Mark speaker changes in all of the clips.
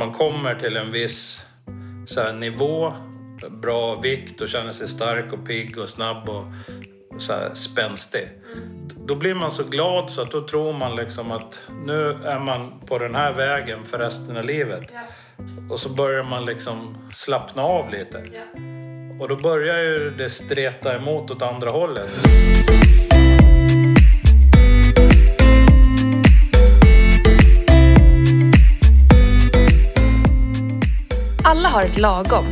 Speaker 1: man kommer till en viss så här, nivå, bra vikt och känner sig stark och pigg och snabb och så här, spänstig. Då blir man så glad så att då tror man liksom att nu är man på den här vägen för resten av livet. Och så börjar man liksom slappna av lite. Och då börjar ju det streta emot åt andra hållet.
Speaker 2: Alla har ett lagom.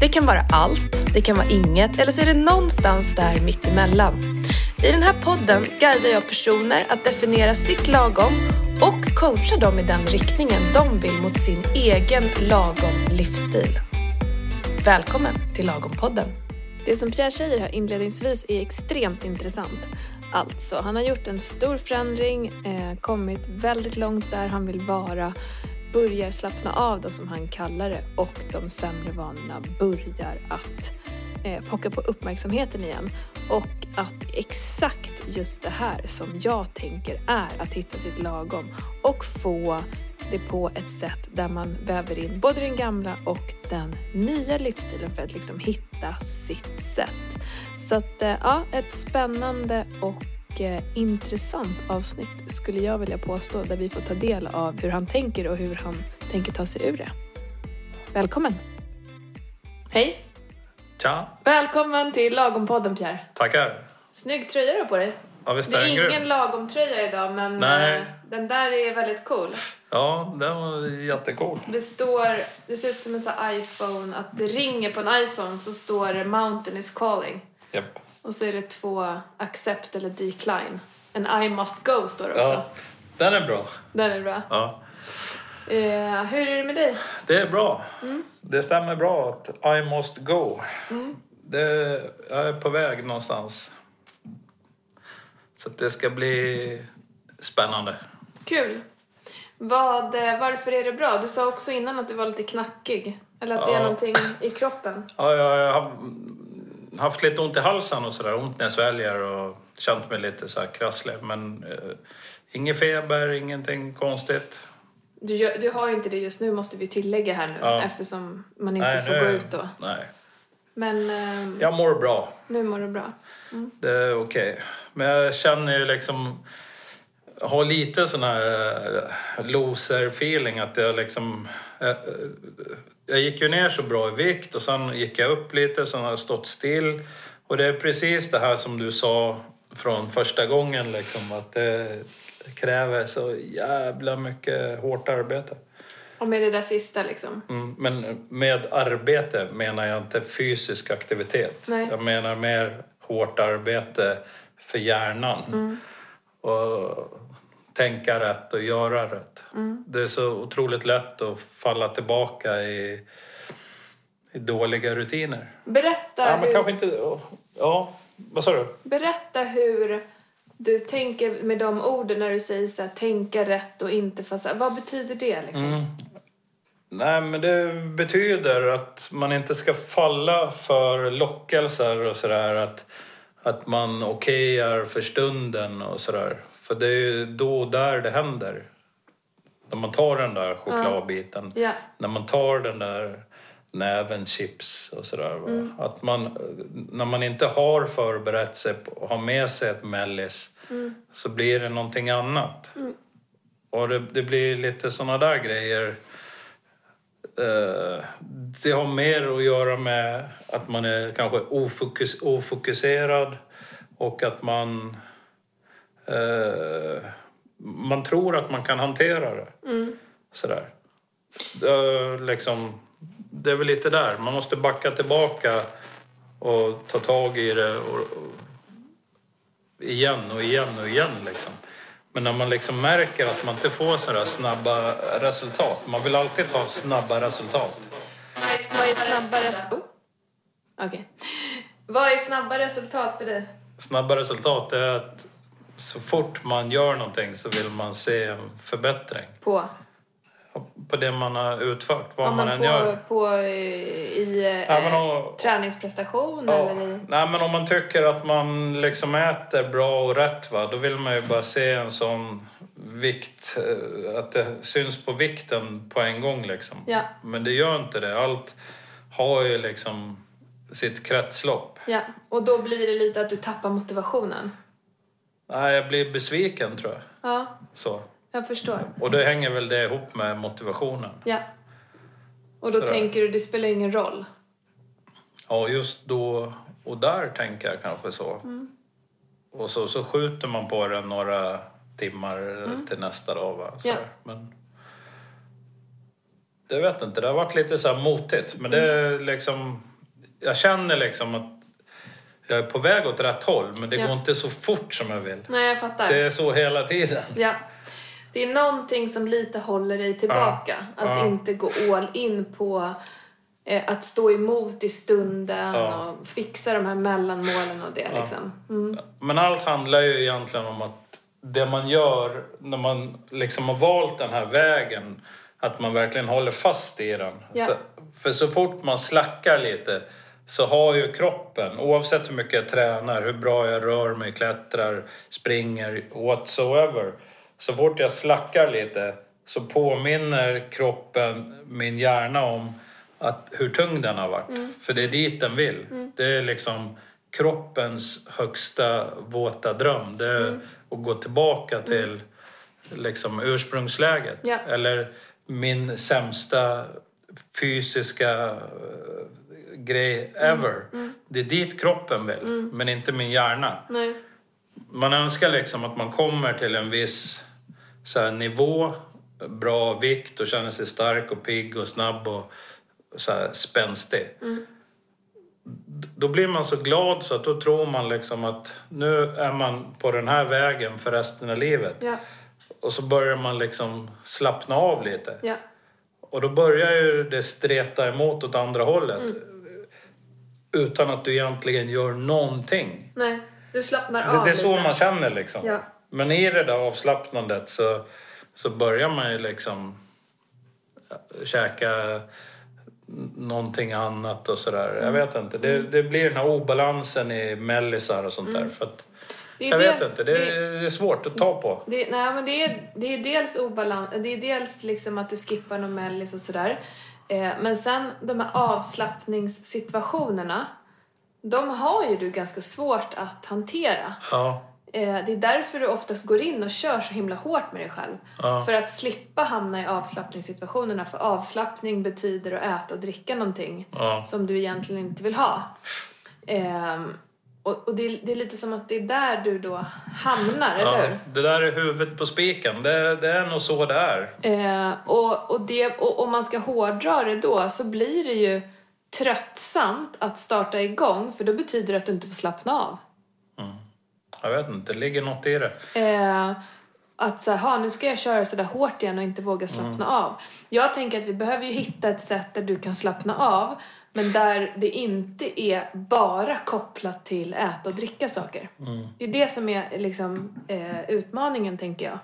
Speaker 2: Det kan vara allt, det kan vara inget eller så är det någonstans där mittemellan. I den här podden guidar jag personer att definiera sitt lagom och coachar dem i den riktningen de vill mot sin egen lagom livsstil. Välkommen till Lagom-podden.
Speaker 3: Det som Pierre säger här inledningsvis är extremt intressant. Alltså, han har gjort en stor förändring, eh, kommit väldigt långt där han vill vara, börjar slappna av då som han kallar det och de sämre vanorna börjar att eh, pocka på uppmärksamheten igen. Och att exakt just det här som jag tänker är att hitta sitt lagom och få det på ett sätt där man väver in både den gamla och den nya livsstilen för att liksom hitta sitt sätt. Så att eh, ja, ett spännande och eh, intressant avsnitt skulle jag vilja påstå där vi får ta del av hur han tänker och hur han tänker ta sig ur det. Välkommen! Hej!
Speaker 1: Tja,
Speaker 3: Välkommen till Lagom-podden Pierre.
Speaker 1: tackar.
Speaker 3: Snygg tröja du har på dig.
Speaker 1: Ja, visst
Speaker 3: Det
Speaker 1: är
Speaker 3: ingen
Speaker 1: grym?
Speaker 3: lagom-tröja idag men
Speaker 1: Nej.
Speaker 3: eh, den där är väldigt cool.
Speaker 1: Ja, den var jättecool.
Speaker 3: Det står, det ser ut som en sån här iPhone, att det ringer på en iPhone så står det Mountain is calling.
Speaker 1: Japp.
Speaker 3: Och så är det två accept eller decline. En I must go står det också.
Speaker 1: Ja, den är bra.
Speaker 3: Den är bra.
Speaker 1: Ja.
Speaker 3: Eh, hur är det med dig?
Speaker 1: Det är bra. Det stämmer bra att I must go. Det, jag är på väg någonstans. Så det ska bli spännande.
Speaker 3: Kul. Vad, eh, varför är det bra? Du sa också innan att du var lite knackig. Eller att det är
Speaker 1: Ja.
Speaker 3: någonting i kroppen.
Speaker 1: Ja, jag har haft lite ont i halsen och sådär. Ont när jag sväljer och känt mig lite så här krasslig. Men eh, ingen feber, ingenting konstigt.
Speaker 3: Du, gör, du har ju inte det just nu måste vi tillägga här nu
Speaker 1: Ja.
Speaker 3: eftersom man inte
Speaker 1: Nej,
Speaker 3: får
Speaker 1: nu-
Speaker 3: gå ut då.
Speaker 1: Nej,
Speaker 3: Men eh,
Speaker 1: jag mår bra.
Speaker 3: nu mår du bra.
Speaker 1: Det är okej. Men jag känner ju liksom... Har lite sån här eh, loser-feeling att jag liksom... Jag gick ju ner så bra i vikt och sen gick jag upp lite, sen har jag stått still. Och det är precis det här som du sa från första gången liksom att det kräver så jävla mycket hårt arbete.
Speaker 3: Och med det där sista liksom.
Speaker 1: Mm, men med arbete menar jag inte fysisk aktivitet.
Speaker 3: Nej.
Speaker 1: Jag menar mer hårt arbete för hjärnan.
Speaker 3: Mm.
Speaker 1: Och tänka rätt och göra rätt.
Speaker 3: Mm.
Speaker 1: Det är så otroligt lätt att falla tillbaka i, i dåliga rutiner.
Speaker 3: Berätta,
Speaker 1: Ja, men
Speaker 3: hur,
Speaker 1: kanske inte... Ja, vad sa du?
Speaker 3: berätta hur du tänker med de orden när du säger så här, tänka rätt och inte fast Vad betyder det liksom?
Speaker 1: Mm. Nej, men det betyder att man inte ska falla för lockelser och sådär. Att, att man okejar för stunden och sådär. För det är ju då och där det händer. När man tar den där chokladbiten.
Speaker 3: Ja.
Speaker 1: När man tar den där näven chips och sådär. va. Att man, när man inte har förberett sig på har med sig ett mellis så blir det någonting annat. Och det, det blir lite såna där grejer. Eh, det har mer att göra med att man är kanske ofokus, ofokuserad och att man eh, man tror att man kan hantera det. Sådär. Det, liksom, det är väl lite där. Man måste backa tillbaka och ta tag i det och, och, igen och igen och igen. Liksom. Men när man liksom märker att man inte får sådär snabba resultat. Man vill alltid ha snabba resultat.
Speaker 3: Vad är, snabba resultat? Oh. Okej. Vad är snabba resultat för dig?
Speaker 1: Snabba resultat är att så fort man gör någonting så vill man se en förbättring
Speaker 3: På?
Speaker 1: på det man har utfört, vad
Speaker 3: Om
Speaker 1: man än
Speaker 3: på,
Speaker 1: gör.
Speaker 3: på eh, i eh,
Speaker 1: Ja, men om-
Speaker 3: träningsprestation
Speaker 1: Ja.
Speaker 3: eller i...
Speaker 1: Nej, men om man tycker att man liksom äter bra och rätt, va, då vill man ju bara se en sån vikt, eh, att det syns på vikten på en gång liksom.
Speaker 3: Ja.
Speaker 1: Men det gör inte det. Allt har ju liksom sitt kretslopp.
Speaker 3: Ja, och då blir det lite att du tappar motivationen.
Speaker 1: Nej, jag blir besviken tror jag.
Speaker 3: Ja,
Speaker 1: Så.
Speaker 3: jag förstår.
Speaker 1: Och då hänger väl det ihop med motivationen.
Speaker 3: Ja. Och då
Speaker 1: Sådär.
Speaker 3: tänker du, det spelar ingen roll.
Speaker 1: Ja, just då och där tänker jag kanske så.
Speaker 3: Mm.
Speaker 1: Och så, så skjuter man på det några timmar till nästa dag. Va?
Speaker 3: Mm. Ja.
Speaker 1: Men det vet inte, det har varit lite så här motigt. Men det är
Speaker 3: Mm.
Speaker 1: liksom... Jag känner liksom att jag är på väg åt rätt håll, men det
Speaker 3: Ja.
Speaker 1: går inte så fort som jag vill.
Speaker 3: Nej, jag fattar.
Speaker 1: Det är så hela tiden.
Speaker 3: Ja. Det är någonting som lite håller dig tillbaka.
Speaker 1: Ja.
Speaker 3: Att
Speaker 1: Ja.
Speaker 3: inte gå all in på eh, att stå emot i stunden och fixa de här mellanmålen och det liksom. Mm.
Speaker 1: Men allt handlar ju egentligen om att det man gör när man liksom har valt den här vägen, att man verkligen håller fast i den. Så, för så fort man slackar lite så har ju kroppen, oavsett hur mycket jag tränar, hur bra jag rör mig, klättrar, springer, whatsoever. Så fort jag slackar lite så påminner kroppen min hjärna om att, hur tung den har varit. För det är dit den vill. Det är liksom kroppens högsta våta dröm. Det är att gå tillbaka till liksom ursprungsläget.
Speaker 3: Ja.
Speaker 1: Eller min sämsta fysiska eh, grej ever. Det är dit kroppen vill, men inte min hjärna.
Speaker 3: Nej.
Speaker 1: Man önskar liksom att man kommer till en viss så här, nivå, bra vikt och känner sig stark och pigg och snabb och så här, spänstig. D- Då blir man så glad så att då tror man liksom att nu är man på den här vägen för resten av livet.
Speaker 3: Ja.
Speaker 1: Och så börjar man liksom slappna av lite.
Speaker 3: Ja.
Speaker 1: Och då börjar ju det streta emot åt andra hållet. Utan att du egentligen gör någonting.
Speaker 3: Nej. Du slappnar
Speaker 1: Det,
Speaker 3: av
Speaker 1: det är så
Speaker 3: lite.
Speaker 1: man känner liksom.
Speaker 3: Ja.
Speaker 1: Men i det där avslappnandet så, så börjar man ju liksom äh, käka någonting annat och sådär.
Speaker 3: Mm.
Speaker 1: Jag vet inte. Det, det blir den här obalansen i mellisar och sånt
Speaker 3: Mm.
Speaker 1: där. För att,
Speaker 3: Det är
Speaker 1: jag vet
Speaker 3: dels-
Speaker 1: inte. Det, det är svårt att ta på.
Speaker 3: Det, nej, men det, är, det är dels obalans, det är dels liksom att du skippar någon mellis och sådär. Eh, men sen de här avslappningssituationerna, de har ju du ganska svårt att hantera.
Speaker 1: Ja.
Speaker 3: Eh, det är därför du oftast går in och kör så himla hårt med dig själv.
Speaker 1: Ja.
Speaker 3: För att slippa hamna i avslappningssituationerna. För avslappning betyder att äta och dricka någonting
Speaker 1: Ja.
Speaker 3: som du egentligen inte vill ha. Och och det, är, det är lite som att det är där du då hamnar, eller
Speaker 1: Ja,
Speaker 3: hur?
Speaker 1: det där är huvudet på spiken. Det, det är nog så det är.
Speaker 3: Eh, och, och, det, och om man ska hårdra det då så blir det ju tröttsamt att starta igång för då betyder det att du inte får slappna av.
Speaker 1: Jag vet inte, det ligger något i det.
Speaker 3: Eh, att så här, "Ha, nu ska jag köra sådär hårt igen och inte våga slappna av. Jag tänker att vi behöver ju hitta ett sätt där du kan slappna av men där det inte är bara kopplat till äta och dricka saker. Det är det som är liksom, eh, utmaningen tänker jag.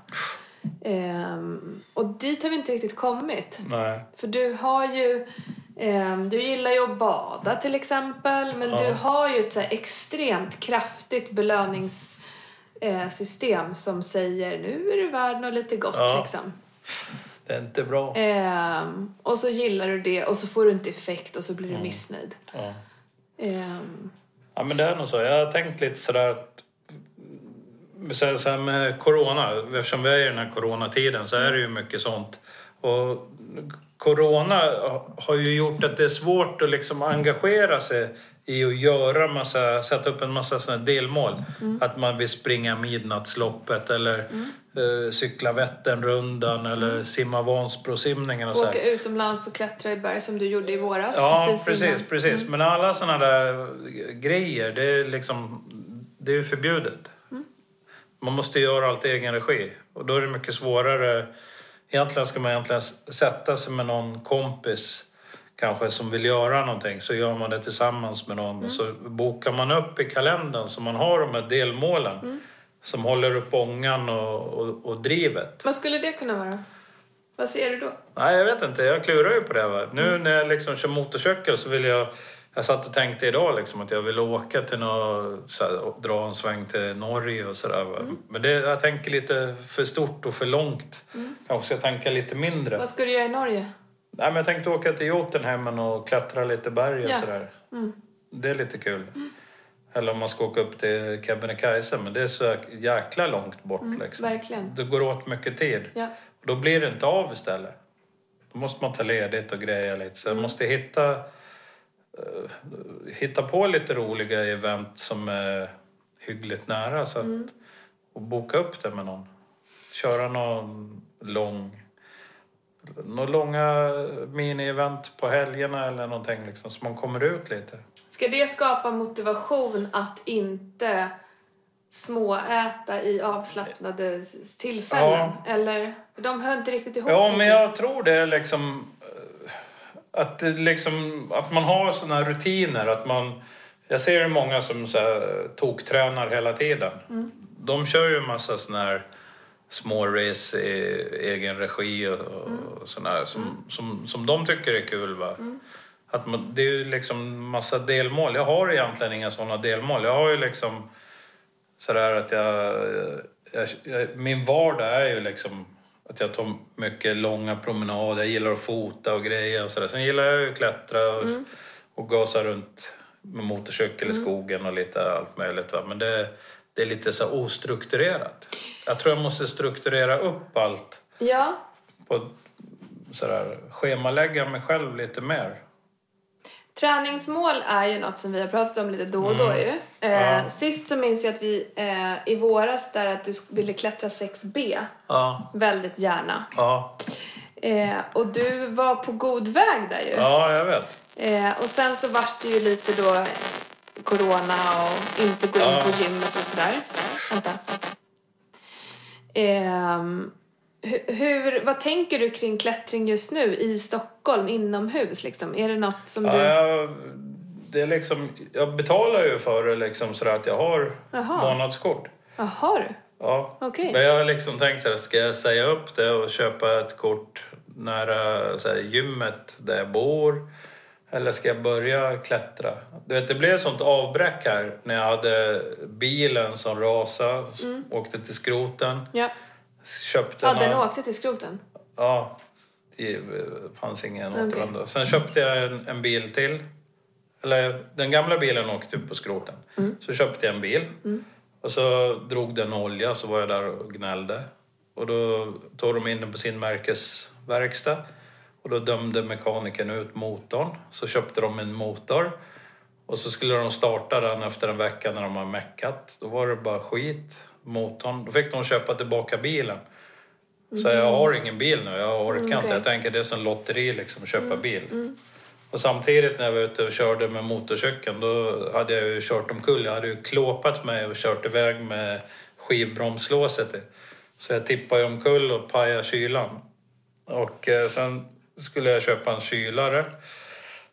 Speaker 3: Ehm, och dit har vi inte riktigt kommit.
Speaker 1: Nej.
Speaker 3: För du har ju... ehm, du gillar ju att bada till exempel. Men
Speaker 1: Ja.
Speaker 3: du har ju ett så extremt kraftigt belöningssystem som säger nu är du värd något lite gott
Speaker 1: Ja.
Speaker 3: liksom.
Speaker 1: Det är inte bra.
Speaker 3: Ehm, och så gillar du det och så får du inte effekt och så blir du missnöjd.
Speaker 1: Ja.
Speaker 3: Ehm,
Speaker 1: Ja, men det är nog så. Jag har tänkt lite sådär... så här med corona, eftersom vi är i den här coronatiden så är det ju mycket sånt. Och corona har ju gjort att det är svårt att liksom engagera sig i att göra massa, sätta upp en massa såna delmål. Att man vill springa midnattsloppet eller eh, cykla Vätternrundan eller simma Vansbrosimningen och så här.
Speaker 3: åka utomlands och klättra i berg som du gjorde i våras.
Speaker 1: Ja,
Speaker 3: precis,
Speaker 1: precis. precis. Men alla såna där grejer, det är liksom... Det är ju förbjudet. Man måste göra allt i egen regi. Och då är det mycket svårare. Egentligen ska man egentligen sätta sig med någon kompis kanske som vill göra någonting. Så gör man det tillsammans med någon. Och så bokar man upp i kalendern så man har de här delmålen. Som håller upp ångan och, och, och drivet.
Speaker 3: Vad skulle det kunna vara? Vad ser du då?
Speaker 1: Nej, jag vet inte. Jag klurar ju på det. Va? Nu när jag liksom kör motorcykel så vill jag Jag satt och tänkte idag liksom att jag vill åka till något, så här, och dra en sväng till Norge och sådär.
Speaker 3: Mm.
Speaker 1: Men det, jag tänker lite för stort och för långt. Ska jag tänka lite mindre.
Speaker 3: Vad ska du göra i Norge?
Speaker 1: Nej, men jag tänkte åka till Jotunheimen och klättra lite berg och
Speaker 3: Ja. Mm.
Speaker 1: sådär. Det är lite kul. Eller om man ska åka upp till Kebnekaise, men det är så jäkla långt bort liksom.
Speaker 3: Mm, verkligen.
Speaker 1: Det går åt mycket tid.
Speaker 3: Ja.
Speaker 1: Och då blir det inte av istället. Då måste man ta ledigt och greja lite. Så
Speaker 3: Mm.
Speaker 1: måste hitta, eh, hitta på lite roliga event som är hyggligt nära. Så att,
Speaker 3: Mm.
Speaker 1: Och boka upp det med någon. Köra någon lång några långa mini-event på helgerna eller någonting liksom, så man kommer ut lite.
Speaker 3: Ska det skapa motivation att inte småäta i avslappnade tillfällen?
Speaker 1: Ja.
Speaker 3: Eller? De hör inte riktigt ihop.
Speaker 1: Ja, men jag tror det liksom eh, att, liksom att man har såna rutiner. Att man, jag ser ju många som så här, toktränar hela tiden. De kör ju en massa såna här små race i egen regi och, och såna här, som, som, som de tycker är kul. Va? Att man, det är ju liksom massa delmål. Jag har egentligen inga såna delmål. Jag har ju liksom sådär att jag, jag, jag... Min vardag är ju liksom att jag tar mycket långa promenader. Jag gillar att fota och grejer och sådär. Sen gillar jag ju att klättra och, och gasa runt med motorcykel i skogen och lite allt möjligt. Va? Men det, det är lite så ostrukturerat. Jag tror jag måste strukturera upp allt.
Speaker 3: Ja,
Speaker 1: På, sådär, schemalägga mig själv lite mer.
Speaker 3: träningsmål är ju något som vi har pratat om lite då och då ju. Eh,
Speaker 1: Ja.
Speaker 3: Sist så minns jag att vi eh, i våras där att du ville klättra 6B.
Speaker 1: Ja,
Speaker 3: Väldigt gärna.
Speaker 1: ja,
Speaker 3: Eh, och du var på god väg där ju.
Speaker 1: ja jag vet.
Speaker 3: Eh, och sen så vart det ju lite då corona och inte gå in på gymmet och sådär. Vänta. Hu- hur, vad tänker du kring klättring just nu i Stockholm inomhus liksom? Är det något som
Speaker 1: Ja,
Speaker 3: du...
Speaker 1: jag, det är liksom, jag betalar ju för det liksom sådär att jag har
Speaker 3: Jaha.
Speaker 1: månadskort.
Speaker 3: Jaha du.
Speaker 1: Ja.
Speaker 3: Okej.
Speaker 1: Men jag har liksom tänkt så här, ska jag säga upp det och köpa ett kort nära så här, gymmet där jag bor? Eller ska jag börja klättra? Du vet, det blev ett sånt avbräck här när jag hade bilen som rasade, åkte till skroten,
Speaker 3: Ja,
Speaker 1: köpte
Speaker 3: Mm. ja den åkte till skroten.
Speaker 1: Ja, det fanns ingen
Speaker 3: Okej.
Speaker 1: återvändo. Sen köpte jag en, en bil till. Eller den gamla bilen åkte på skroten.
Speaker 3: Mm.
Speaker 1: Så köpte jag en bil. Och så drog den olja så var jag där och gnällde. Och då tog de in den på sin märkesverkstad. Och då dömde mekanikern ut motorn. Så köpte de en motor. Och så skulle de starta den efter en vecka när de har meckat. Då var det bara skit. Motorn. Då fick de köpa tillbaka bilen. Så jag har ingen bil nu, jag orkar
Speaker 3: Mm,
Speaker 1: inte.
Speaker 3: okej.
Speaker 1: Jag tänker det är som lotteri liksom, att köpa bil. Och samtidigt när jag var ute och körde med motorcykeln då hade jag ju kört omkull. Jag hade ju klåpat mig och kört iväg med skivbromslåset i. Så jag tippade ju omkull och pajade kylan. Och eh, sen skulle jag köpa en kylare.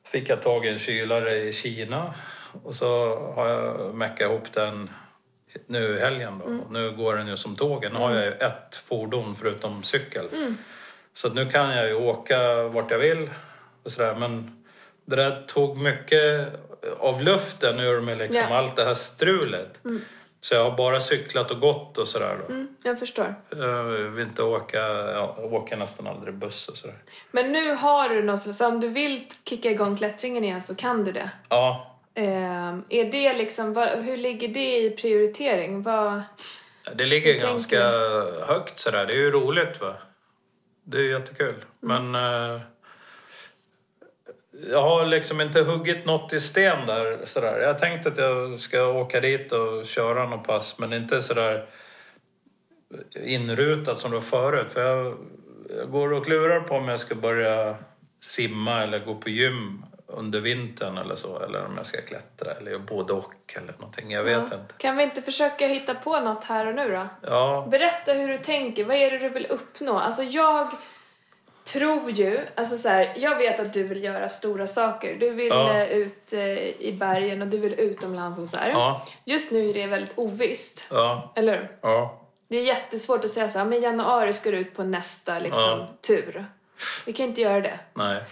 Speaker 1: Fick jag tag i en kylare i Kina. Och så har jag meckat ihop den nu i helgen då. Och nu går den ju som tågen. Nu har jag ju ett fordon förutom cykel. Så att nu kan jag ju åka vart jag vill och sådär. Men det där tog mycket av luften ur mig liksom.
Speaker 3: Ja.
Speaker 1: Allt det här strulet. Så jag har bara cyklat och gått och sådär då.
Speaker 3: Mm, jag förstår.
Speaker 1: Jag vill inte åka, ja, jag åker nästan aldrig buss och sådär.
Speaker 3: Men nu har du någon slags, om du vill kicka igång klättringen igen så kan du det.
Speaker 1: Ja,
Speaker 3: Ehm, är det liksom, vad, hur ligger det i prioritering? Vad,
Speaker 1: det ligger ganska högt sådär. Det är ju roligt va. Det är jättekul.
Speaker 3: Mm.
Speaker 1: Men eh, jag har liksom inte huggit något i sten där sådär. Jag tänkte att jag ska åka dit och köra något pass men inte sådär inrutat som det var förut. För jag, jag går och klurar på om jag ska börja simma eller gå på gym under vintern eller så. Eller om jag ska klättra eller både och eller någonting. Jag vet
Speaker 3: Ja.
Speaker 1: inte.
Speaker 3: Kan vi inte försöka hitta på något här och nu då?
Speaker 1: Ja,
Speaker 3: Berätta hur du tänker. Vad är det du vill uppnå? Alltså jag tror ju, alltså så här, jag vet att du vill göra stora saker. Du vill
Speaker 1: Ja.
Speaker 3: eh, ut eh, i bergen och du vill utomlands och så här.
Speaker 1: ja,
Speaker 3: Just nu är det väldigt ovisst,
Speaker 1: ja,
Speaker 3: eller hur?
Speaker 1: ja.
Speaker 3: Det är jättesvårt att säga så här, men januari ska du ut på nästa liksom, tur. Vi kan inte göra det.
Speaker 1: Nej.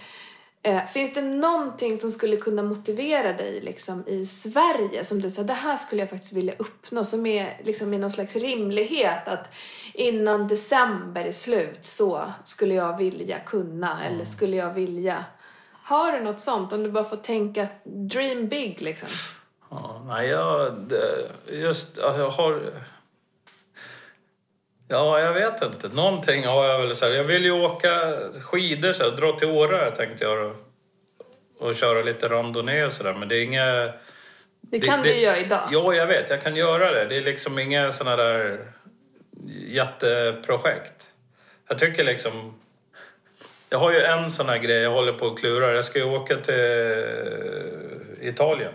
Speaker 3: Eh, finns det någonting som skulle kunna motivera dig liksom, i Sverige som du säger, det här skulle jag faktiskt vilja uppnå, som är liksom, i någon slags rimlighet att innan december är slut så skulle jag vilja kunna eller skulle jag vilja. Har du något sånt? Om du bara får tänka dream big liksom.
Speaker 1: Ja, nej, jag, just, ja, jag har... Ja, jag vet inte. Någonting har jag väl. Så här, jag vill ju åka skidor, så här, dra till Åre tänkte jag. Och, och köra lite randonnée och sådär. Men det är inga...
Speaker 3: Det kan du ju göra idag.
Speaker 1: Ja, jag vet. Jag kan göra det. Det är liksom inga såna där jätteprojekt. Jag tycker liksom... Jag har ju en sån här grej jag håller på att klura. Jag ska ju åka till Italien.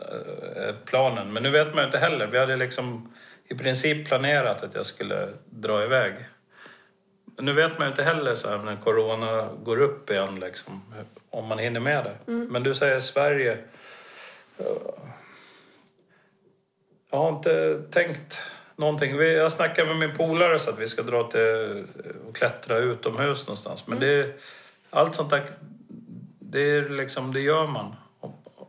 Speaker 1: Eh, Planen. Men nu vet man ju inte heller. Vi hade liksom i princip planerat att jag skulle dra iväg. Nu vet man ju inte heller så här när corona går upp igen liksom, om man hinner med det. Men du säger Sverige. Eh, Jag har inte tänkt någonting. Jag snackar med min polare så att vi ska dra till och klättra utomhus någonstans. Men det, allt sånt där, det, är liksom, det gör man.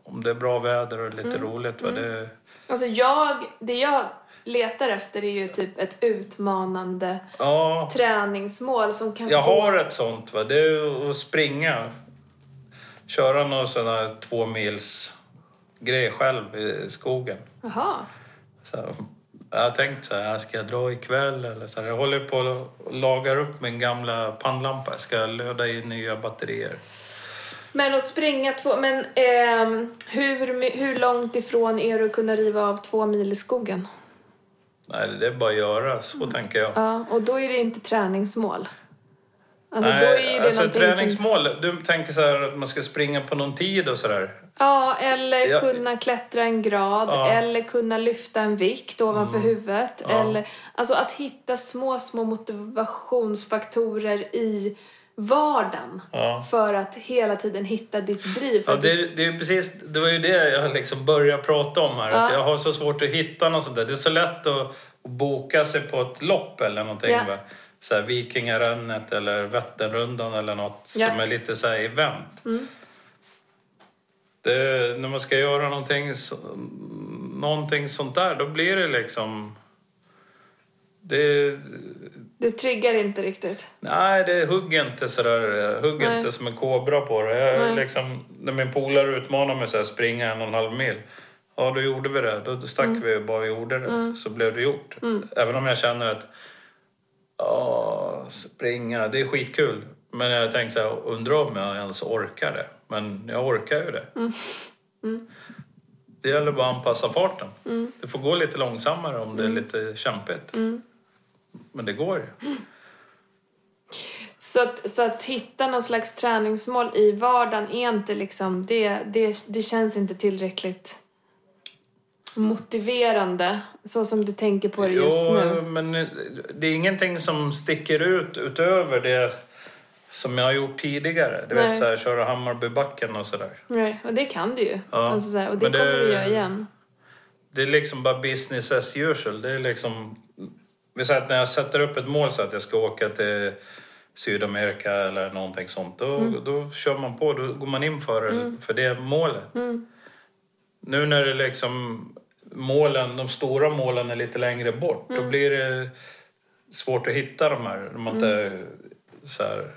Speaker 1: Om, det är bra väder och lite roligt. Va? Det,
Speaker 3: Alltså jag, det jag letar efter är ju typ ett utmanande
Speaker 1: ja,
Speaker 3: träningsmål som kan
Speaker 1: jag
Speaker 3: få...
Speaker 1: har ett sånt. Va? Det är att springa. Köra någon sån här två mils grej själv i skogen.
Speaker 3: Jaha.
Speaker 1: Så jag har tänkt så här, ska jag dra ikväll eller så här. Jag håller på och lagar upp min gamla pannlampa. Jag ska löda i nya batterier.
Speaker 3: Men att springa två... Men ehm, hur, hur långt ifrån är du att kunna riva av två mil i skogen?
Speaker 1: Nej, det är bara att göra. Så
Speaker 3: Mm.
Speaker 1: tänker jag.
Speaker 3: Ja, och då är det inte träningsmål. Alltså
Speaker 1: Nej,
Speaker 3: då är det
Speaker 1: alltså
Speaker 3: någonting som...
Speaker 1: träningsmål. Du tänker så här att man ska springa på någon tid och sådär.
Speaker 3: Ja, eller
Speaker 1: Ja.
Speaker 3: kunna klättra en grad,
Speaker 1: Ja. Mm.
Speaker 3: eller kunna lyfta en vikt ovanför huvudet.
Speaker 1: Ja.
Speaker 3: Eller, alltså att hitta små, små motivationsfaktorer i vardagen.
Speaker 1: Ja.
Speaker 3: För att hela tiden hitta ditt driv.
Speaker 1: Ja,
Speaker 3: att du-
Speaker 1: det, det, är precis, det var ju det jag liksom började prata om här. Att
Speaker 3: Ja.
Speaker 1: jag har så svårt att hitta något sånt där. Det är så lätt att, att boka sig på ett lopp eller någonting.
Speaker 3: Ja.
Speaker 1: Va? Så här Vikingarännet eller Vätternrundan eller något
Speaker 3: Ja.
Speaker 1: som är lite så här event.
Speaker 3: Mm.
Speaker 1: Det, när man ska göra någonting, någonting sånt där, då blir det liksom... Det,
Speaker 3: det triggar inte riktigt.
Speaker 1: Nej, det hugger inte sådär. Hugg inte som en kobra på det. Jag, liksom, när min polare utmanar mig så här, springa en och en halv mil. Ja, då gjorde vi det. Då, stack
Speaker 3: Mm.
Speaker 1: vi och bara gjorde det. Så blev det gjort. Även om jag känner att ja, springa, det är skitkul. Men jag tänkte så här, undrar om jag ens orkar det. Men jag orkar ju det.
Speaker 3: Mm.
Speaker 1: Det gäller bara att anpassa farten.
Speaker 3: Mm.
Speaker 1: Det får gå lite långsammare om det är lite kämpigt. Men det går ju.
Speaker 3: Så att, så att hitta någon slags träningsmål i vardagen är inte liksom, det, det, det känns inte tillräckligt motiverande så som du tänker på det just
Speaker 1: jo,
Speaker 3: nu.
Speaker 1: men det är ingenting som sticker ut utöver det som jag har gjort tidigare. Du
Speaker 3: Nej.
Speaker 1: vet, så här, köra Hammarbybacken och sådär.
Speaker 3: Nej, och det kan du ju.
Speaker 1: Ja,
Speaker 3: Alltså så här, och det
Speaker 1: men det-
Speaker 3: kommer du göra igen.
Speaker 1: Det är liksom bara business as usual. Det är liksom... Vi säger att när jag sätter upp ett mål så att jag ska åka till Sydamerika eller någonting sånt. Då,
Speaker 3: Mm.
Speaker 1: då kör man på. Då går man in för, för det målet.
Speaker 3: Mm.
Speaker 1: Nu när det liksom målen, de stora målen är lite längre bort.
Speaker 3: Mm.
Speaker 1: Då blir det svårt att hitta de här. De inte
Speaker 3: Mm.
Speaker 1: så här...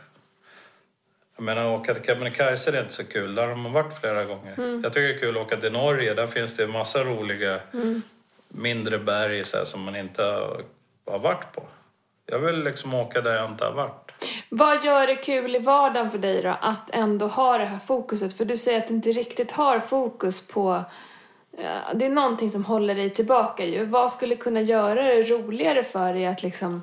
Speaker 1: Jag menar, åka till Kebnekaise är inte så kul. Där har man varit flera gånger.
Speaker 3: Mm.
Speaker 1: Jag tycker det är kul att åka till Norge. Där finns det massa roliga mindre berg så här, som man inte har, har varit på. Jag vill liksom åka där jag inte har varit.
Speaker 3: Vad gör det kul i vardagen för dig då, att ändå ha det här fokuset? För du säger att du inte riktigt har fokus på... eh, Det är någonting som håller dig tillbaka ju. Vad skulle kunna göra det roligare för dig att liksom...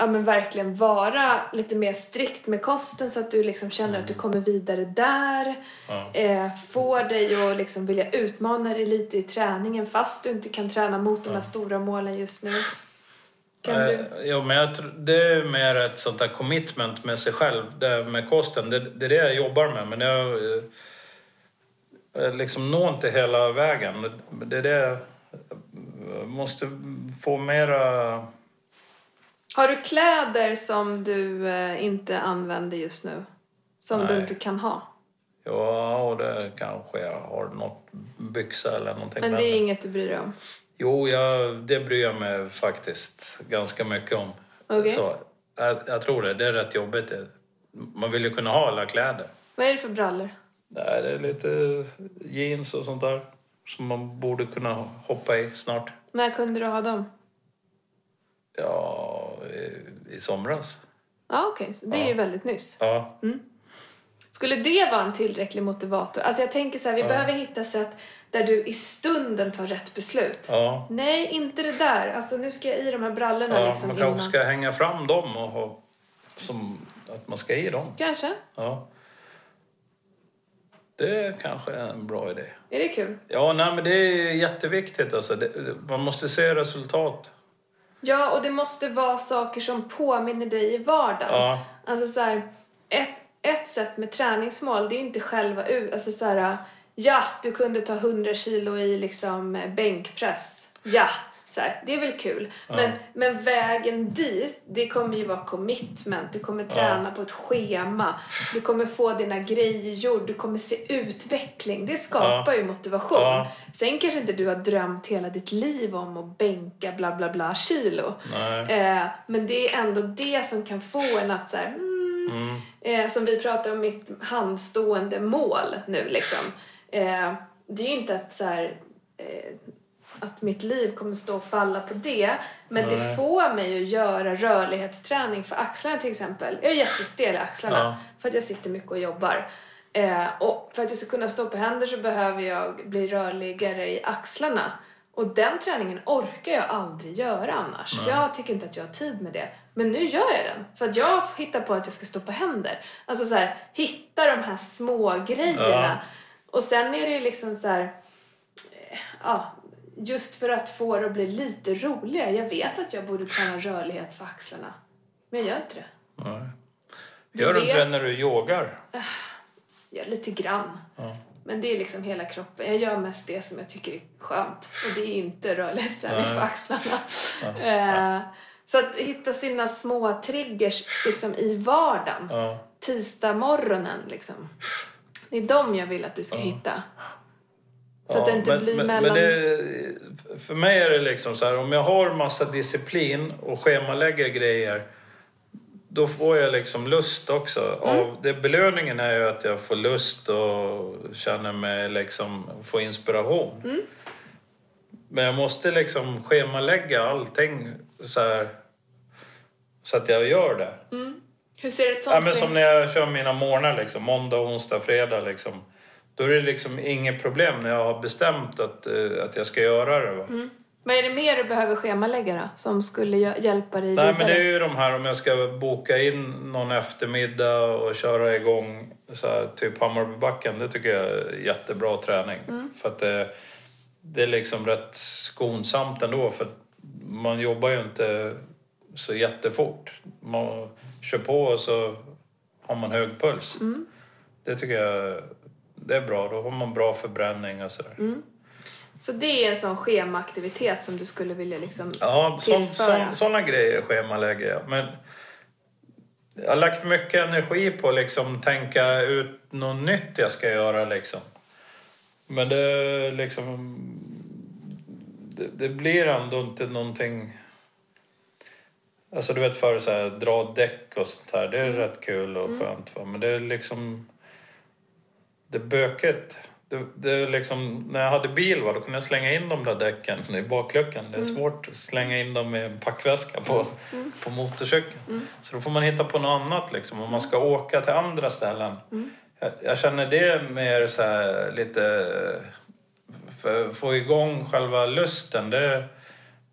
Speaker 3: Ja men verkligen vara lite mer strikt med kosten så att du liksom känner att du kommer vidare där.
Speaker 1: Ja.
Speaker 3: Eh, får dig att liksom vilja utmana dig lite i träningen fast du inte kan träna mot de här stora målen just nu. Kan du...
Speaker 1: Eh, Jo, men jag det är mer ett sånt där commitment med sig själv, det med kosten. Det, det är det jag jobbar med. Men jag eh, jag liksom når inte hela vägen. Det- är det jag måste få mera...
Speaker 3: Har du kläder som du eh, inte använder just nu? Som du
Speaker 1: Nej.
Speaker 3: inte kan ha.
Speaker 1: Ja, och det kanske jag har något byxa eller någonting.
Speaker 3: Men det är inget du bryr dig om?
Speaker 1: Jo, jag, det bryr jag mig faktiskt ganska mycket om.
Speaker 3: Okej.
Speaker 1: Så, jag, jag tror det. Det är rätt jobbigt. Man vill ju kunna ha alla kläder.
Speaker 3: Vad är det för brallor?
Speaker 1: Nej, det är lite jeans och sånt där som man borde kunna hoppa i snart.
Speaker 3: När kunde du ha dem?
Speaker 1: Ja, i, i somras.
Speaker 3: Ja, okej. Så det är ju väldigt nyss.
Speaker 1: Ja,
Speaker 3: Skulle det vara en tillräcklig motivator? Alltså jag tänker så här, vi behöver hitta sätt där du i stunden tar rätt beslut.
Speaker 1: ja.
Speaker 3: Nej, inte det där. Alltså nu ska jag i de här brallorna
Speaker 1: ja
Speaker 3: liksom
Speaker 1: man
Speaker 3: innan.
Speaker 1: kanske ska hänga fram dem och ha som att man ska i dem.
Speaker 3: Kanske.
Speaker 1: Ja. Det kanske är en bra idé.
Speaker 3: Är det kul?
Speaker 1: Ja, nej, men det är jätteviktigt. Alltså. Det, man måste se resultat.
Speaker 3: Ja, och det måste vara saker som påminner dig i vardagen.
Speaker 1: Ja.
Speaker 3: Alltså så här, ett, ett sätt med träningsmål, det är inte själva alltså så här, ja, du kunde ta 100 kilo i liksom eh, bänkpress. Ja, så här, det är väl kul. Men, men vägen dit, det kommer ju vara commitment. Du kommer träna på ett schema. Du kommer få dina grejer gjord. Du kommer se utveckling. Det skapar ju motivation.
Speaker 1: Ja.
Speaker 3: Sen kanske inte du har drömt hela ditt liv om att bänka bla bla bla kilo. Eh, men det är ändå det som kan få en att så här, mm, eh, som vi pratar om mitt handstående mål nu liksom. Eh, det är ju inte att så här, eh, att mitt liv kommer stå och falla på det. Men det
Speaker 1: Nej.
Speaker 3: får mig att göra rörlighetsträning för axlarna till exempel. Jag är jättestel i axlarna
Speaker 1: Ja.
Speaker 3: för att jag sitter mycket och jobbar. Eh, och för att jag ska kunna stå på händer så behöver jag bli rörligare i axlarna. Och den träningen orkar jag aldrig göra annars. För jag tycker inte att jag har tid med det. Men nu gör jag den. För att jag hittar på att jag ska stå på händer. Alltså så här, hitta de här små grejerna. Och sen är det ju liksom så här, eh, ja, just för att få det att bli lite roligare. Jag vet att jag borde träna rörlighet för axlarna. Men jag gör inte det.
Speaker 1: Nej.
Speaker 3: Du
Speaker 1: Gör du inte det när du yogar?
Speaker 3: Ja, lite grann.
Speaker 1: Ja.
Speaker 3: Men det är liksom hela kroppen. Jag gör mest det som jag tycker är skönt. Och det är inte rörlighetsträning för axlarna. Eh, så att hitta sina små triggers liksom i vardagen.
Speaker 1: Ja.
Speaker 3: Tisdag morgonen liksom. Det är de jag vill att du ska hitta. Så att det inte
Speaker 1: men,
Speaker 3: blir
Speaker 1: men,
Speaker 3: mellan...
Speaker 1: Men det, för mig är det liksom så här, om jag har massa disciplin och schemalägger grejer då får jag liksom lust också.
Speaker 3: Mm.
Speaker 1: Av, det, belöningen är ju att jag får lust och känner mig liksom, får inspiration.
Speaker 3: Mm.
Speaker 1: Men jag måste liksom schemalägga allting så här så att jag gör det.
Speaker 3: Hur ser ett sånt
Speaker 1: Ja, men som när jag kör mina morgnar, liksom, måndag, onsdag, fredag. Liksom. Då är det liksom inget problem när jag har bestämt att, eh, att jag ska göra det. Va?
Speaker 3: Mm. Vad är det mer du behöver schemalägga då? Som skulle hj- hjälpa dig
Speaker 1: Nej,
Speaker 3: vidare?
Speaker 1: men det är ju de här om jag ska boka in någon eftermiddag och köra igång så här, typ Hammarbybacken. Det tycker jag är jättebra träning.
Speaker 3: Mm.
Speaker 1: För att det, det är liksom rätt skonsamt ändå. För man jobbar ju inte så jättefort. Man kör på och så har man hög puls.
Speaker 3: Mm.
Speaker 1: Det tycker jag det är bra. Då har man bra förbränning och sådär.
Speaker 3: Mm. Så det är en sån schemaaktivitet som du skulle vilja liksom
Speaker 1: Ja,
Speaker 3: tillföra?
Speaker 1: sån, såna grejer schemalägger jag. Men jag har lagt mycket energi på att liksom tänka ut något nytt jag ska göra. Liksom. Men det liksom... Det, det blir ändå inte någonting... Alltså du vet förr så här, dra däck och sånt här. Det är rätt kul och skönt. Va? Men det är liksom... Det är bökigt. Det, det är liksom, när jag hade bil va, då kunde jag slänga in de där däcken i bakluckan. Det är svårt att slänga in dem i en packväska på, på motorcykeln. Så då får man hitta på något annat liksom. Om man ska åka till andra ställen. Jag, jag känner det mer så här lite... För få igång själva lusten. Det,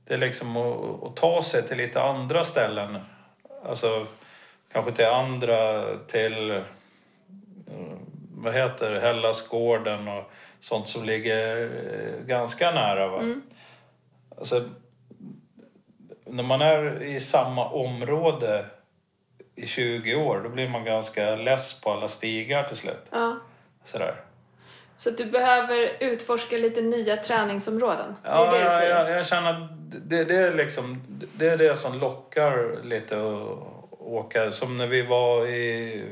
Speaker 1: det är liksom att, att ta sig till lite andra ställen. Alltså kanske till andra, till eh, vad heter Hellasgården och sånt som ligger eh, ganska nära. Va? Alltså, när man är i samma område i 20 år då blir man ganska less på alla stigar till slut.
Speaker 3: Ja.
Speaker 1: Sådär.
Speaker 3: Så du behöver utforska lite nya träningsområden? Det är
Speaker 1: Ja,
Speaker 3: det du
Speaker 1: jag, jag, jag känner att det, det, är liksom, det är det som lockar lite att åka. Som när vi var i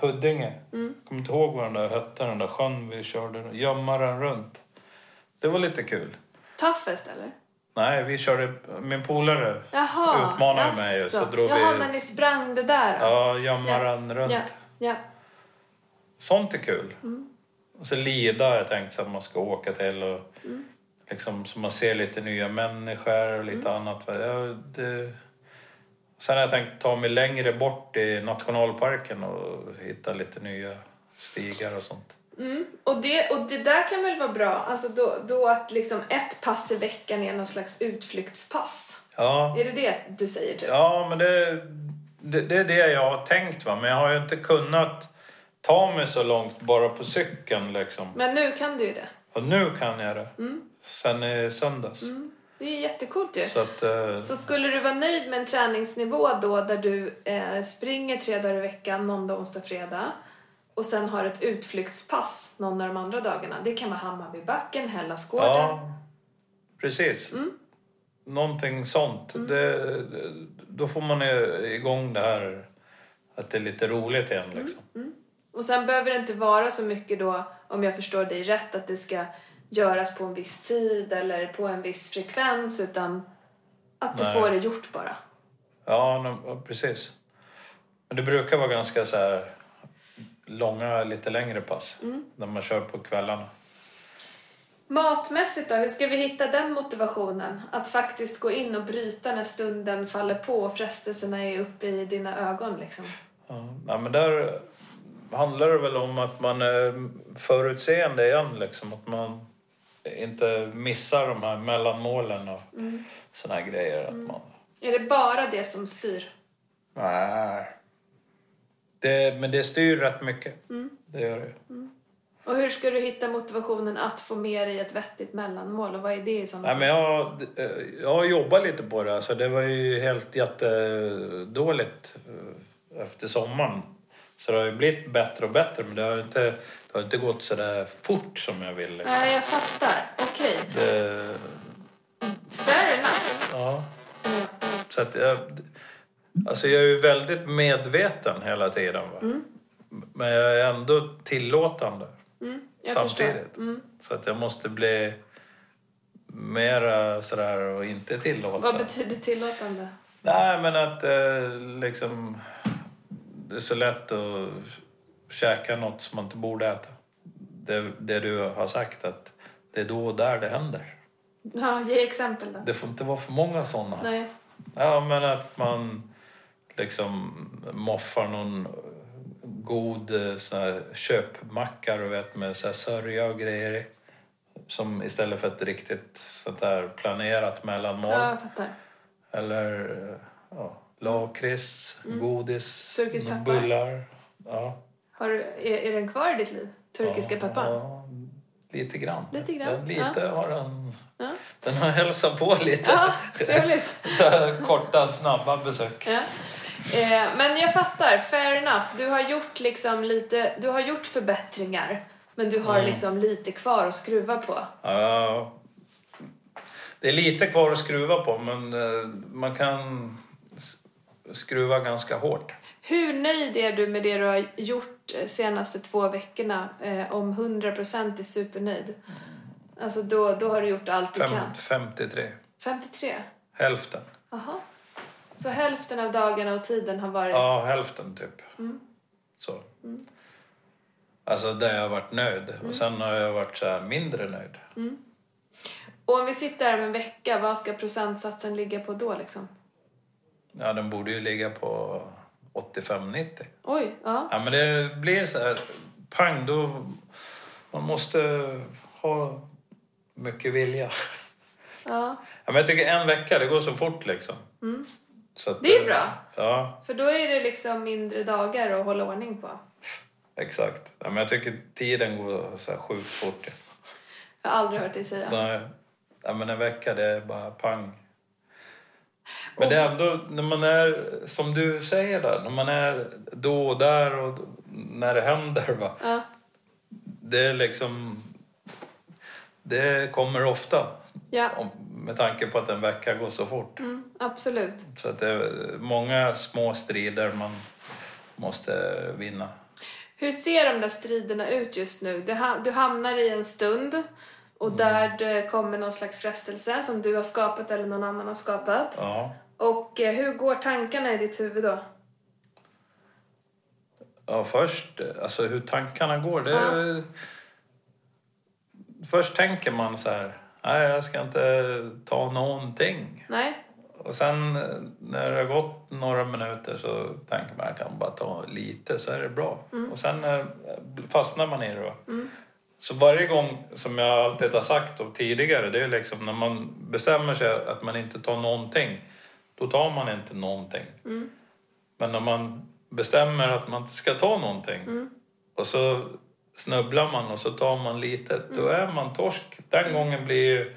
Speaker 1: Huddinge.
Speaker 3: Mm.
Speaker 1: Kommer inte ihåg vad den där hette, den där sjön vi körde. Gömmaren runt. Det var lite kul.
Speaker 3: Toughest eller?
Speaker 1: Nej, vi körde... Min polare
Speaker 3: Jaha.
Speaker 1: utmanade mig ju,
Speaker 3: jaså.
Speaker 1: så drog
Speaker 3: Jaha,
Speaker 1: vi...
Speaker 3: när ni sprang det där. då.
Speaker 1: Ja, Gömmaren runt.
Speaker 3: ja. ja.
Speaker 1: Sånt är kul.
Speaker 3: Mm.
Speaker 1: Och så Lida har jag tänkt så att man ska åka till och
Speaker 3: Mm.
Speaker 1: liksom så man ser lite nya människor och lite
Speaker 3: Mm.
Speaker 1: annat. Ja, det... Sen har jag tänkt ta mig längre bort i nationalparken och hitta lite nya stigar och sånt.
Speaker 3: Mm. Och, det, och det där kan väl vara bra? Alltså då, då att liksom ett pass i veckan är någon slags utflyktspass.
Speaker 1: Ja,
Speaker 3: Är det det du säger typ?
Speaker 1: ja men det, det, det är det jag har tänkt va. Men jag har ju inte kunnat ta mig så långt bara på cykeln liksom.
Speaker 3: Men nu kan du ju det.
Speaker 1: Och nu kan jag det.
Speaker 3: Mm.
Speaker 1: Sen i söndags.
Speaker 3: Det är jättecoolt ju.
Speaker 1: Så att... eh,
Speaker 3: Så skulle du vara nöjd med en träningsnivå då där du eh, springer tre dagar i veckan, måndag, onsdag, fredag och sen har ett utflyktspass någon av de andra dagarna. Det kan vara Hammarbybacken, Hellasgården.
Speaker 1: Ja, precis.
Speaker 3: Mm.
Speaker 1: Någonting sånt. Det, då får man igång det här att det är lite roligt igen.
Speaker 3: Mm.
Speaker 1: Liksom.
Speaker 3: Och sen behöver det inte vara så mycket då, om jag förstår dig rätt, att det ska göras på en viss tid eller på en viss frekvens utan att du
Speaker 1: Nej.
Speaker 3: får det gjort bara.
Speaker 1: Ja, no, precis. Men det brukar vara ganska så här långa, lite längre pass
Speaker 3: Mm.
Speaker 1: när man kör på kvällarna.
Speaker 3: Matmässigt då, hur ska vi hitta den motivationen? Att faktiskt gå in och bryta när stunden faller på och frestelserna är uppe i dina ögon liksom.
Speaker 1: Ja, men där handlar det väl om att man är förutseende igen. Liksom. Att man inte missar de här mellanmålen och
Speaker 3: Mm.
Speaker 1: såna här grejer. Att man,
Speaker 3: Är det bara det som styr?
Speaker 1: nej. Det, men det styr rätt mycket.
Speaker 3: Mm.
Speaker 1: Det gör det.
Speaker 3: Och hur ska du hitta motivationen att få med dig ett vettigt mellanmål och vad är det i sådana
Speaker 1: Nej, men jag, jag har jobbat lite på det. Alltså, det var ju helt jättedåligt eh, efter sommaren. Så det har ju blivit bättre och bättre men det har inte, det har inte gått så där fort som jag ville.
Speaker 3: Nej, jag fattar. Okej.
Speaker 1: Det,
Speaker 3: Fair enough.
Speaker 1: ja. Så att jag, alltså jag är ju väldigt medveten hela tiden. Va? Men jag är ändå tillåtande
Speaker 3: Mm,
Speaker 1: samtidigt.
Speaker 3: Mm.
Speaker 1: Så att jag måste bli mera sådär och inte tillåtande.
Speaker 3: Vad betyder tillåtande?
Speaker 1: Nej, men att eh, liksom... Det är så lätt att käka något som man inte borde äta. Det, det du har sagt, att det är då och där det händer.
Speaker 3: Ja, ge exempel då.
Speaker 1: Det får inte vara för många sådana.
Speaker 3: Nej.
Speaker 1: Ja, men att man liksom moffar någon god eh, sån här köpmacka du vet, med så här sörja och grejer i. Som istället för ett riktigt sånt här planerat mellanmål.
Speaker 3: Ja, jag fattar.
Speaker 1: Eller ja, lakrits, godis,
Speaker 3: Mm. Turkisk
Speaker 1: några
Speaker 3: peppar.
Speaker 1: bullar. Ja.
Speaker 3: Har du, är, är den kvar i ditt liv? Turkiska
Speaker 1: ja,
Speaker 3: pepparn?
Speaker 1: Ja, lite grann.
Speaker 3: Lite grann,
Speaker 1: Den, lite har den...
Speaker 3: Ja.
Speaker 1: Den har hälsat på lite.
Speaker 3: Ja, trevligt.
Speaker 1: Så korta, snabba besök.
Speaker 3: Ja. Eh, men jag fattar, fair enough. Du har gjort liksom lite, du har gjort förbättringar. Men du har
Speaker 1: Mm.
Speaker 3: liksom lite kvar att skruva på.
Speaker 1: Ja, det är lite kvar att skruva på, men eh, man kan skruva ganska hårt.
Speaker 3: Hur nöjd är du med det du har gjort eh, senaste två veckorna? Eh, om 100% är supernöjd. Alltså då, då har du gjort allt du
Speaker 1: Fem,
Speaker 3: kan.
Speaker 1: 53.
Speaker 3: 53?
Speaker 1: Hälften.
Speaker 3: Jaha. Så hälften av dagarna och tiden har varit...
Speaker 1: Ja, hälften typ.
Speaker 3: Mm.
Speaker 1: Så. Alltså där jag har varit nöjd.
Speaker 3: Mm.
Speaker 1: Och sen har jag varit så mindre nöjd.
Speaker 3: Och om vi sitter här om en vecka, vad ska procentsatsen ligga på då liksom?
Speaker 1: Ja, den borde ju ligga på 85-90.
Speaker 3: Oj, ja.
Speaker 1: Ja, men det blir så här, pang, då... Man måste ha mycket vilja.
Speaker 3: ja.
Speaker 1: Ja, men jag tycker en vecka, det går så fort liksom. Så att,
Speaker 3: Mm. Det är
Speaker 1: eh,
Speaker 3: bra.
Speaker 1: Ja,
Speaker 3: För då är det liksom mindre dagar att hålla ordning på.
Speaker 1: exakt. Ja, men jag tycker tiden går så här sjukt fort.
Speaker 3: Jag har aldrig hört dig säga.
Speaker 1: Nej. Ja, men en vecka, det är bara pang. Men det är ändå, när man är, som du säger där, när man är då och där och när det händer. Va?
Speaker 3: Ja.
Speaker 1: Det är liksom... Det kommer ofta.
Speaker 3: Ja,
Speaker 1: med tanke på att en vecka går så fort.
Speaker 3: mm, absolut.
Speaker 1: Så att det är många små strider man måste vinna.
Speaker 3: Hur ser de där striderna ut just nu? Du, ha- du hamnar i en stund och där det kommer någon slags frestelse som du har skapat eller någon annan har skapat.
Speaker 1: Ja.
Speaker 3: Och eh, hur går tankarna i ditt huvud då?
Speaker 1: Ja, först, alltså hur tankarna går, det är... Först tänker man så här, nej jag ska inte ta någonting.
Speaker 3: Nej?
Speaker 1: Och sen eh, när det har gått några minuter så tänker man, jag kan bara ta lite så är det bra. Och sen eh, fastnar man i det då. Så varje gång, som jag alltid har sagt och tidigare, det är liksom när man bestämmer sig att man inte tar någonting, då tar man inte någonting. Men när man bestämmer att man inte ska ta någonting och så snubblar man och så tar man lite, då är man torsk. Den gången blir ju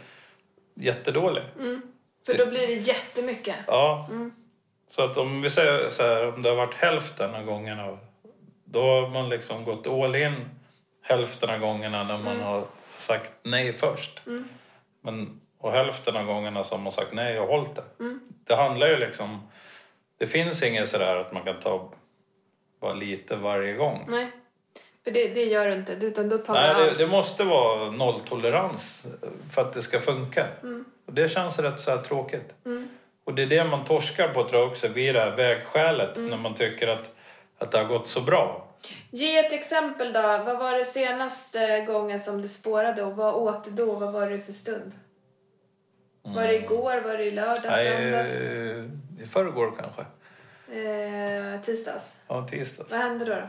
Speaker 1: jättedålig.
Speaker 3: För då blir det jättemycket.
Speaker 1: Ja. Så att om vi säger så här, om det har varit hälften av gångerna, då har man liksom gått all in hälften av gångerna när man har sagt nej först. Men, och hälften av gångerna som man sagt nej och hållit det. Det handlar ju liksom, det finns inget sådär att man kan ta bara lite varje gång.
Speaker 3: Nej. För det, det gör du inte, utan då tar
Speaker 1: Nej, det,
Speaker 3: allt.
Speaker 1: det måste vara nolltolerans för att det ska funka.
Speaker 3: Mm.
Speaker 1: Och det känns rätt så tråkigt. Och det är det man torskar på tror jag också, vid det här vägskälet,
Speaker 3: Mm.
Speaker 1: när man tycker att, att det har gått så bra.
Speaker 3: Ge ett exempel då. Vad var det senaste gången som du spårade och vad åt du då? Vad var det för stund? Var det igår? Var det i lördags?
Speaker 1: Nej,
Speaker 3: Söndags?
Speaker 1: I förrgår kanske.
Speaker 3: Eh, tisdags?
Speaker 1: Ja, tisdags.
Speaker 3: Vad hände då? då?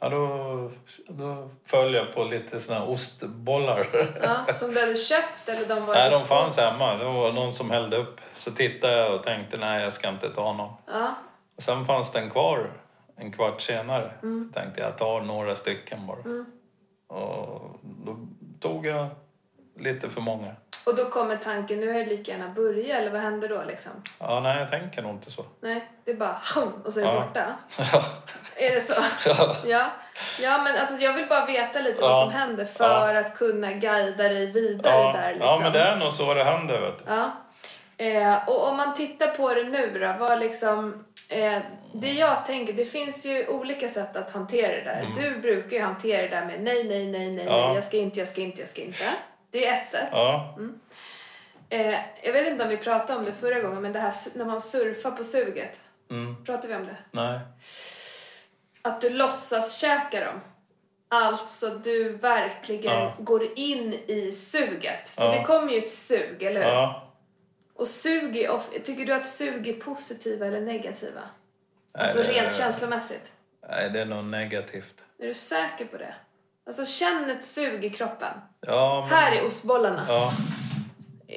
Speaker 1: Ja, då, då föll jag på lite såna här ostbollar.
Speaker 3: Ja, som du hade köpt eller de var
Speaker 1: nej, de fanns hemma. Det var någon som hällde upp. Så tittade jag och tänkte nej, jag ska inte ta någon.
Speaker 3: Ja.
Speaker 1: Och sen fanns den kvar en kvart senare.
Speaker 3: Mm.
Speaker 1: Så tänkte jag, jag tar några stycken bara. Och då tog jag lite för många.
Speaker 3: Och då kommer tanken, nu är det lika gärna börja eller vad händer då liksom?
Speaker 1: Ja, nej, jag tänker nog inte så.
Speaker 3: Nej, det är bara och så är det
Speaker 1: Ja.
Speaker 3: borta. Är det så?
Speaker 1: Ja.
Speaker 3: Ja. ja, men alltså jag vill bara veta lite vad
Speaker 1: Ja.
Speaker 3: som händer för att kunna guida dig vidare där liksom.
Speaker 1: ja, men det är nog så det händer. Vet du.
Speaker 3: Ja. Eh, och om man tittar på det nu då, vad liksom... Eh, det jag tänker, det finns ju olika sätt att hantera det där. Du brukar ju hantera det där med nej, nej, nej, nej,
Speaker 1: Mm.
Speaker 3: Nej, jag ska inte, jag ska inte, jag ska inte. Det är ett sätt.
Speaker 1: Ja,
Speaker 3: Eh, jag vet inte om vi pratade om det förra gången, men det här när man surfar på suget.
Speaker 1: mm,
Speaker 3: Pratade vi om det?
Speaker 1: nej.
Speaker 3: Att du låtsas käka dem. Alltså du verkligen
Speaker 1: Ja.
Speaker 3: går in i suget. För
Speaker 1: Ja.
Speaker 3: det kommer ju ett sug, eller hur?
Speaker 1: Ja.
Speaker 3: Och sug är tycker du att sug är positiva eller negativa?
Speaker 1: Nej,
Speaker 3: Alltså rent känslomässigt.
Speaker 1: Nej, det är nog negativt.
Speaker 3: Är du säker på det? Alltså känn ett sug i kroppen.
Speaker 1: Ja, men,
Speaker 3: Här är ostbollarna.
Speaker 1: ja,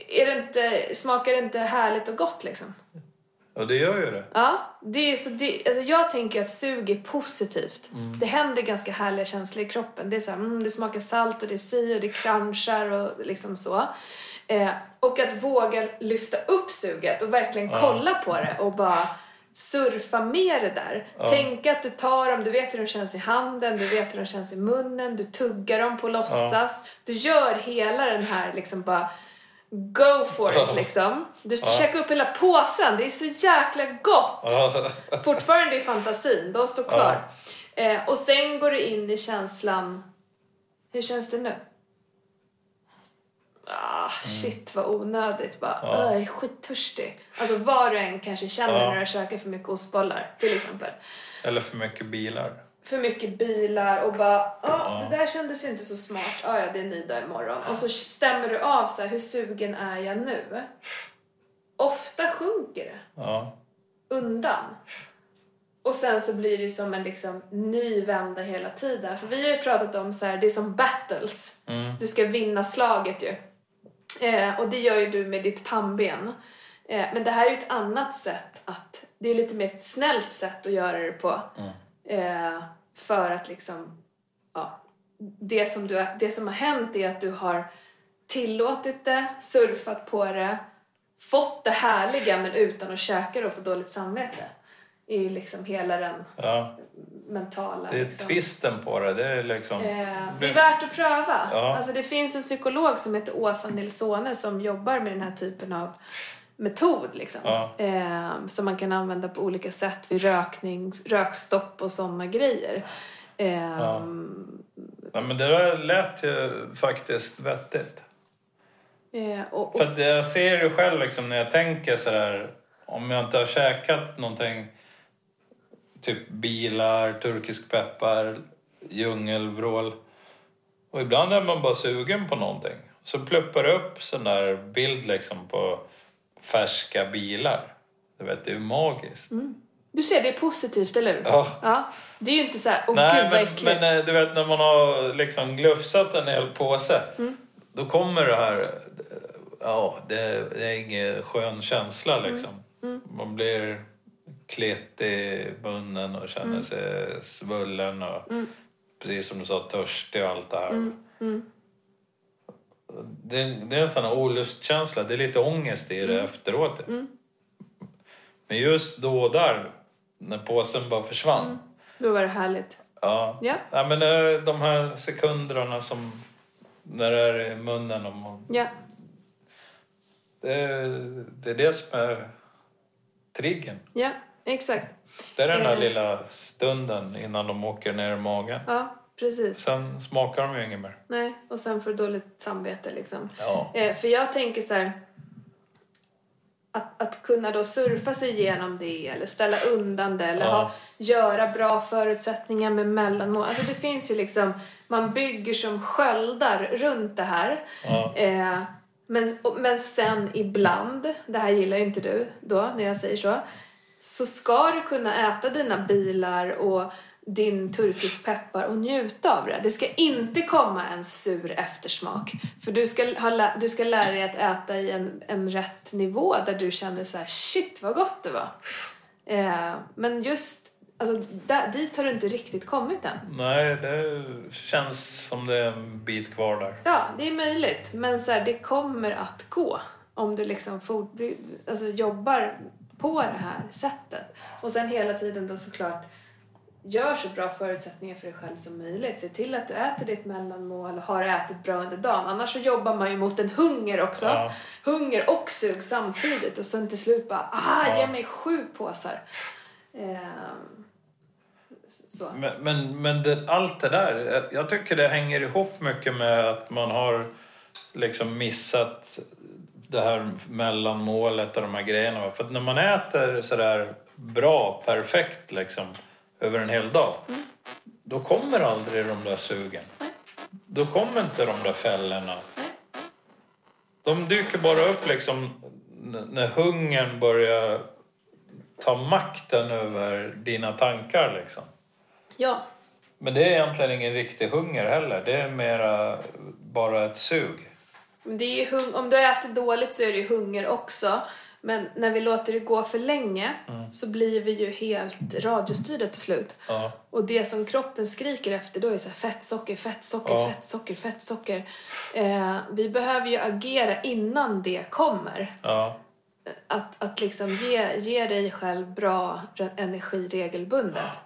Speaker 3: Är det inte, smakar det inte härligt och gott liksom?
Speaker 1: och det gör ju det.
Speaker 3: Ja, det är så det, alltså jag tänker att sug är positivt.
Speaker 1: Mm.
Speaker 3: Det händer ganska härliga känslor i kroppen. Det är så här, mm, det smakar salt och det är si och det crunchar och liksom så. Eh, och att våga lyfta upp suget och verkligen kolla på det och bara surfa med det där. Tänk att du tar dem, du vet hur de känns i handen, du vet hur de känns i munnen, du tuggar dem på låtsas. Du gör hela den här liksom bara Go for it liksom. Du käkar upp hela påsen, det är så jäkla gott!
Speaker 1: Ja,
Speaker 3: Fortfarande i fantasin, de står kvar. Eh, och sen går du in i känslan, hur känns det nu? Ah, shit vad onödigt bara.
Speaker 1: Mm. Ja.
Speaker 3: "Åh, Jag är skittörstig. Alltså vad du än kanske känner
Speaker 1: Ja.
Speaker 3: när du käkar för mycket ostbollar till exempel.
Speaker 1: eller för mycket bilar.
Speaker 3: För mycket bilar och bara, ah, det där kändes ju inte så smart. Ah, ja, det är en ny dag imorgon. Och så stämmer du av så här, hur sugen är jag nu? Ofta sjunker det
Speaker 1: Ja,
Speaker 3: undan. Och sen så blir det som en liksom ny vända hela tiden. För vi har ju pratat om så här, det är som battles.
Speaker 1: Mm.
Speaker 3: Du ska vinna slaget ju. Eh, och det gör ju du med ditt pannben. Eh, men det här är ju ett annat sätt att, det är lite mer ett snällt sätt att göra det på. Eh, för att liksom, ja, det som, du, det som har hänt är att du har tillåtit det, surfat på det, fått det härliga men utan att käka det och få dåligt samvete. I liksom hela den
Speaker 1: ja.
Speaker 3: Mentala...
Speaker 1: Det är
Speaker 3: liksom.
Speaker 1: twisten på det. Det är liksom...
Speaker 3: Eh, det är värt att pröva.
Speaker 1: Ja.
Speaker 3: Alltså det finns en psykolog som heter Åsa Nilssone som jobbar med den här typen av metod liksom.
Speaker 1: Ja.
Speaker 3: Eh, som man kan använda på olika sätt vid rökning, rökstopp och sådana grejer. Ehm,
Speaker 1: Ja, men det där lät ju faktiskt vettigt.
Speaker 3: eh, och, och,
Speaker 1: För jag ser ju själv liksom när jag tänker så här, om jag inte har käkat någonting, typ bilar, turkisk peppar, djungelvrål. Och ibland är man bara sugen på någonting. Så pluppar det upp sån där bild liksom på färska bilar. Du vet, det är ju magiskt.
Speaker 3: du ser det positivt, eller hur?
Speaker 1: Ja.
Speaker 3: Ja. Det är ju inte så här, åh
Speaker 1: Nej,
Speaker 3: gud vad
Speaker 1: men,
Speaker 3: äckligt.
Speaker 1: men eh, du vet när man har liksom glufsat en hel påse.
Speaker 3: Mm.
Speaker 1: Då kommer det här, ja det, det är ingen skön känsla
Speaker 3: Mm.
Speaker 1: liksom. Man blir kletig i munnen och känner
Speaker 3: Mm.
Speaker 1: sig svullen och precis som du sa törstig och allt det här.
Speaker 3: Mm.
Speaker 1: Det, det är en sån här olustkänsla, det är lite ångest i det
Speaker 3: Mm.
Speaker 1: efteråt. Men just då och där, när påsen bara försvann.
Speaker 3: Då var det härligt.
Speaker 1: Ja.
Speaker 3: Ja.
Speaker 1: ja men de här sekunderna som när det är i munnen. Och
Speaker 3: Ja.
Speaker 1: det, det är det som är triggern.
Speaker 3: Ja, exakt.
Speaker 1: Det är den här
Speaker 3: Eh.
Speaker 1: lilla stunden innan de åker ner i magen.
Speaker 3: Ja, precis.
Speaker 1: Sen smakar de ju inget mer.
Speaker 3: Nej, och sen får du dåligt samvete liksom.
Speaker 1: Ja.
Speaker 3: Eh, för jag tänker så här. Att, att kunna då surfa sig igenom det eller ställa undan det eller
Speaker 1: Ja.
Speaker 3: ha, göra bra förutsättningar med mellanmål. Alltså det finns ju liksom, man bygger som sköldar runt det här.
Speaker 1: Ja.
Speaker 3: Eh, men, men sen ibland, det här gillar ju inte du då när jag säger så, så ska du kunna äta dina bilar och din turkisk peppar och njuta av det. Det ska inte komma en sur eftersmak. För du ska, ha, du ska lära dig att äta i en, en rätt nivå där du känner så här: shit vad gott det var. Eh, men just, alltså där, dit har du inte riktigt kommit än.
Speaker 1: Nej, det känns som det är en bit kvar där.
Speaker 3: Ja, det är möjligt. Men så här, det kommer att gå om du liksom alltså, jobbar på det här sättet. Och sen hela tiden då såklart gör så bra förutsättningar för dig själv som möjligt. Se till att du äter ditt mellanmål och har ätit bra under dagen. Annars så jobbar man ju mot en hunger också.
Speaker 1: Ja.
Speaker 3: Hunger och sug samtidigt och sen till slut bara ah,
Speaker 1: Ja.
Speaker 3: ge mig sju påsar. Ehm, så.
Speaker 1: Men, men, men det, allt det där, jag- jag tycker det hänger ihop mycket med att man har liksom missat det här mellanmålet och de här grejerna. För när man äter sådär bra, perfekt liksom över en hel dag, då kommer aldrig de där sugen. Då kommer inte de där fällorna. De dyker bara upp liksom när hungern börjar ta makten över dina tankar liksom.
Speaker 3: Ja,
Speaker 1: Men det är egentligen ingen riktig hunger heller. Det är mera bara ett sug.
Speaker 3: Det är ju om du äter dåligt så är det ju hunger också. Men när vi låter det gå för länge så blir vi ju helt radiostyrda till slut.
Speaker 1: Ja.
Speaker 3: Och det som kroppen skriker efter då är så här fettsocker, fettsocker,
Speaker 1: Ja.
Speaker 3: fettsocker, fettsocker. Eh, vi behöver ju agera innan det kommer.
Speaker 1: Ja.
Speaker 3: Att, att liksom ge, ge dig själv bra energi regelbundet.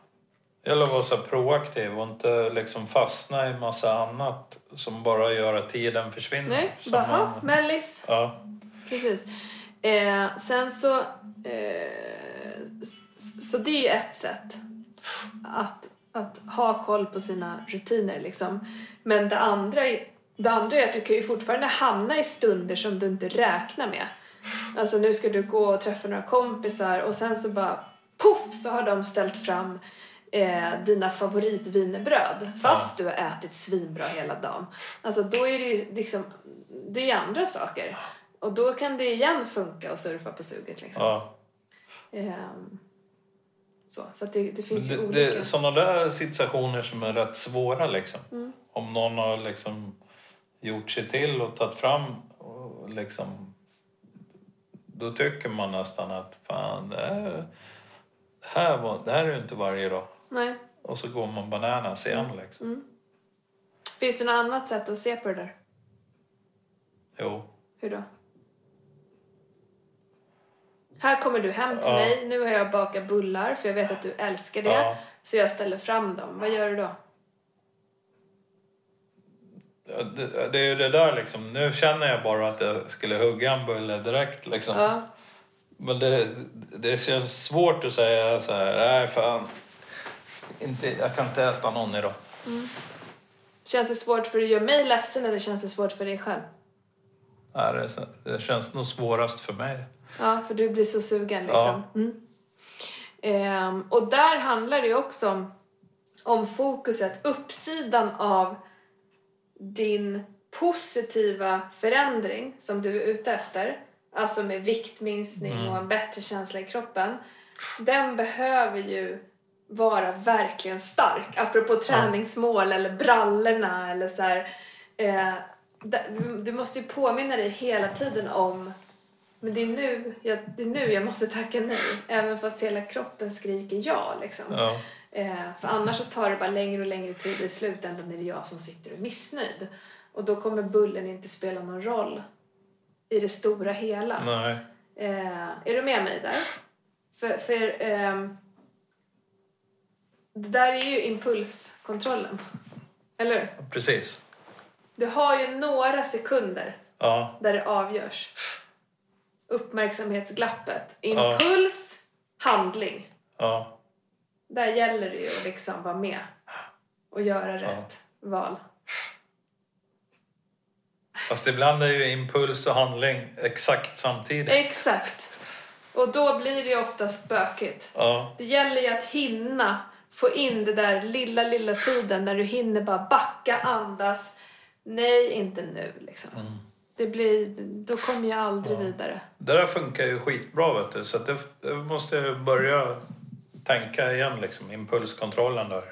Speaker 1: Det gäller att vara så proaktiv och inte liksom fastna i massa annat som bara gör att tiden försvinner.
Speaker 3: Nej,
Speaker 1: Som
Speaker 3: bara,
Speaker 1: man-
Speaker 3: "Ha, mellis.
Speaker 1: Ja.
Speaker 3: Precis. Eh, sen så... Eh, så det är ju ett sätt. Att, att ha koll på sina rutiner liksom. Men det andra, är, det andra är att du kan ju fortfarande hamna i stunder som du inte räknar med. Alltså nu ska du gå och träffa några kompisar och sen så bara poff så har de ställt fram eh, dina favoritvinerbröd fast du har ätit svinbra hela dagen. Alltså då är det ju liksom, det är andra saker. Och då kan det igen funka att surfa på suget liksom.
Speaker 1: ja.
Speaker 3: Ehm, så, så det, det finns ju
Speaker 1: Det,
Speaker 3: olika.
Speaker 1: det är sådana där situationer som är rätt svåra liksom.
Speaker 3: Mm.
Speaker 1: Om någon har liksom gjort sig till och tagit fram och liksom då tycker man nästan att fan det här, det här, var, det här är ju inte varje dag.
Speaker 3: Nej.
Speaker 1: Och så går man bananas igen
Speaker 3: Mm.
Speaker 1: liksom.
Speaker 3: Finns det något annat sätt att se på det där?
Speaker 1: Jo.
Speaker 3: Hur då? Här kommer du hem till
Speaker 1: Ja.
Speaker 3: mig. Nu har jag bakat bullar för jag vet att du älskar det.
Speaker 1: Ja.
Speaker 3: Så jag ställer fram dem. Vad gör du då?
Speaker 1: Det, det är ju det där liksom. Nu känner jag bara att jag skulle hugga en bulle direkt liksom.
Speaker 3: Ja.
Speaker 1: Men det, det känns svårt att säga så här, nej fan. Inte, jag kan inte äta någon idag.
Speaker 3: Känns det svårt för att göra mig ledsen eller känns det svårt för dig själv?
Speaker 1: Nej, det, det känns nog svårast för mig.
Speaker 3: Ja, för du blir så sugen liksom. Mm. Ehm, och där handlar det också om, om fokuset, uppsidan av din positiva förändring som du är ute efter, alltså med viktminskning och en bättre känsla i kroppen, den behöver ju vara verkligen stark. Apropå träningsmål eller brallorna eller så här. Eh, du måste ju påminna dig hela tiden om men det är, nu jag, det är nu jag måste tacka nej, även fast hela kroppen skriker ja. Liksom.
Speaker 1: Ja.
Speaker 3: Eh, för annars så tar det bara längre och längre tid och i slutändan är det jag som sitter och är missnöjd. Och då kommer bullen inte spela någon roll i det stora hela. Eh, är du med mig där? För, för ehm, det där är ju impulskontrollen. Eller hur?
Speaker 1: Precis.
Speaker 3: Du har ju några sekunder
Speaker 1: Ja.
Speaker 3: där det avgörs. Uppmärksamhetsglappet. Impuls, handling.
Speaker 1: Ja.
Speaker 3: Där gäller det ju att liksom vara med och göra rätt val.
Speaker 1: Fast ibland är ju impuls och handling exakt samtidigt.
Speaker 3: Exakt. Och då blir det ju oftast bökigt.
Speaker 1: Ja.
Speaker 3: Det gäller ju att hinna få in det där lilla, lilla tiden när du hinner bara backa, andas. Nej, inte nu liksom. Det blir, då kommer jag aldrig vidare.
Speaker 1: Det där funkar ju skitbra vet du. Så att det, det måste jag börja tänka igen liksom. Impulskontrollen där.